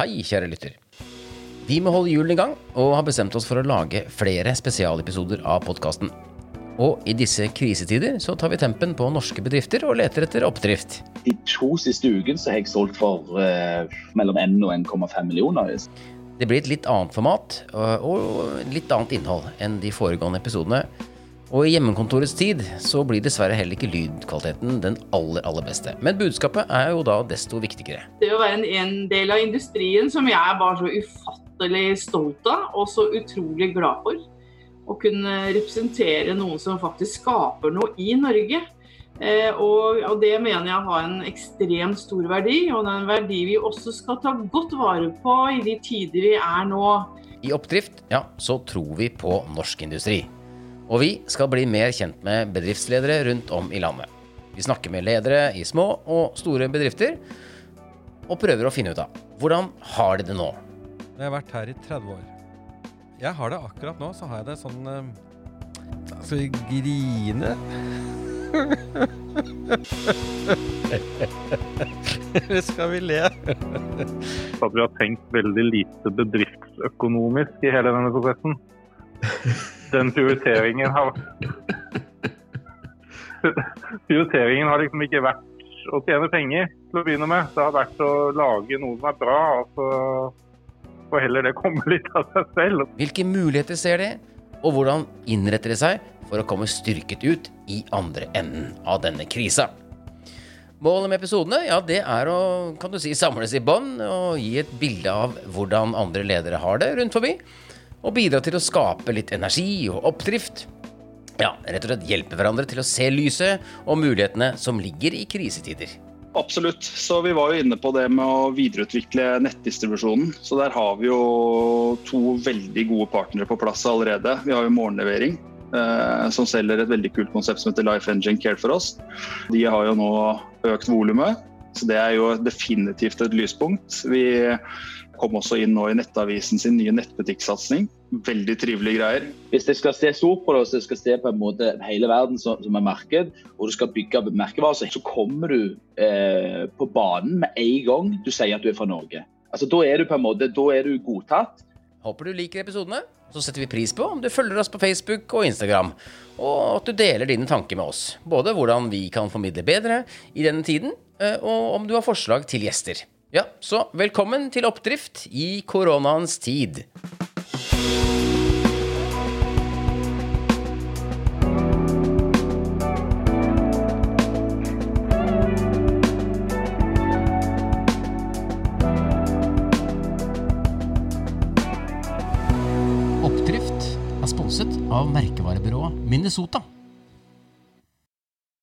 Hei, kjære lytter. Vi må holde hjulene i gang, og har bestemt oss for å lage flere spesialepisoder av podkasten. Og i disse krisetider så tar vi tempen på norske bedrifter og leter etter oppdrift. De to siste ukene så har jeg solgt for uh, mellom 1 og 1,5 millioner. Det blir et litt annet format og, og litt annet innhold enn de foregående episodene. Og i hjemmekontorets tid så blir dessverre heller ikke lydkvaliteten den aller, aller beste. Men budskapet er jo da desto viktigere. Det å være en, en del av industrien som jeg er bare så ufattelig stolt av, og så utrolig glad for. Å kunne representere noen som faktisk skaper noe i Norge. Eh, og, og, det mener jeg har en ekstremt stor verdi, og det er en verdi vi også skal ta godt vare på i de tider vi er nå. I Oppdrift, ja, så tror vi på norsk industri. Og vi skal bli mer kjent med bedriftsledere rundt om i landet. Vi snakker med ledere i små og store bedrifter, og prøver å finne ut av hvordan har de det nå. Jeg har vært her i 30 år. Jeg har det akkurat nå, så har jeg det sånn Altså, Skal vi grine? Eller skal vi le? At vi har tenkt veldig lite bedriftsøkonomisk i hele denne prosessen den prioriteringen har Prioriteringen har liksom ikke vært å tjene penger til å begynne med. Det har vært å lage noe som er bra, og så får heller det komme litt av seg selv. Hvilke muligheter ser de, og hvordan innretter de seg for å komme styrket ut i andre enden av denne krisa? Målet med episodene ja, det er å kan du si, samles i bånd og gi et bilde av hvordan andre ledere har det rundt forbi og bidra til å skape litt energi og oppdrift. Ja, rett og slett hjelpe hverandre til å se lyset og mulighetene som ligger i krisetider. Absolutt. Så vi var jo inne på det med å videreutvikle nettdistribusjonen. Så der har vi jo to veldig gode partnere på plass allerede. Vi har jo morgenlevering. Eh, som selger et veldig kult konsept som heter Life Engine Care for oss. De har jo nå økt volumet, så det er jo definitivt et lyspunkt. Vi kom også inn nå i Nettavisen sin nye nettbutikksatsing. Veldig trivelige greier. Hvis jeg skal se stort på det, så jeg skal se på en måte hele verden som, som er marked, og du skal bygge merkevarer, så kommer du eh, på banen med en gang du sier at du er fra Norge. Altså, Da er du på en måte, da er du godtatt. Håper du liker episodene. Så setter vi pris på om du følger oss på Facebook og Instagram, og at du deler dine tanker med oss. Både hvordan vi kan formidle bedre i denne tiden, eh, og om du har forslag til gjester. Ja, så velkommen til oppdrift i koronaens tid. Oppdrift er sponset av merkevarebyrået Minnesota.